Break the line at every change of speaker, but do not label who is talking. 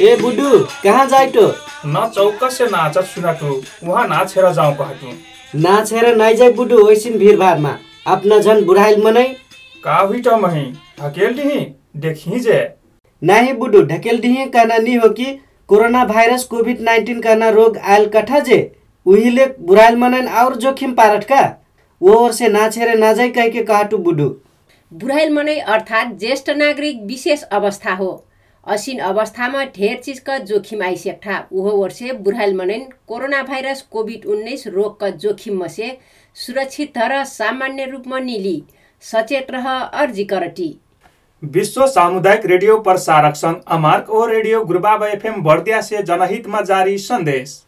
ए बुडू कहाँ जाइटो
न चौक से नाचत सुनाटो वहाँ नाचेर जाउँ कहटो।
नाचेर नाइ जाई बुडू ओइसिन भिडभाडमा। अपना झन बुढाइल मनै
का त मही ढकेल दिही देखी जे।
नाही बुडू ढकेल दिए कहना नी हो कि कोरोना भाइरस कोभिड नाइन्टिन कहना रोग आयल कठा जे? उहिले बुढाइल मनैन और जोखिम पारट का? वो ओर से नाचेर नाजाई कह के कहटू बुडू
बुढाइल मनै अर्थात् ज्येष्ठ नागरिक विशेष अवस्था हो। असिन अवस्थामा ढेर चिजका जोखिम आइसेक्ठा उहो वर्षे बुढाइल मनैन कोरोना भाइरस कोभिड उन्नाइस रोगका जोखिम मसे सुरक्षित र सामान्य रूपमा निली। सचेत रह अर्जी करटी।
विश्व सामुदायिक रेडियो प्रसारक संघ अमार्क ओ रेडियो गुरुबाबा एफएम बर्दिया से जनहित में जारी संदेश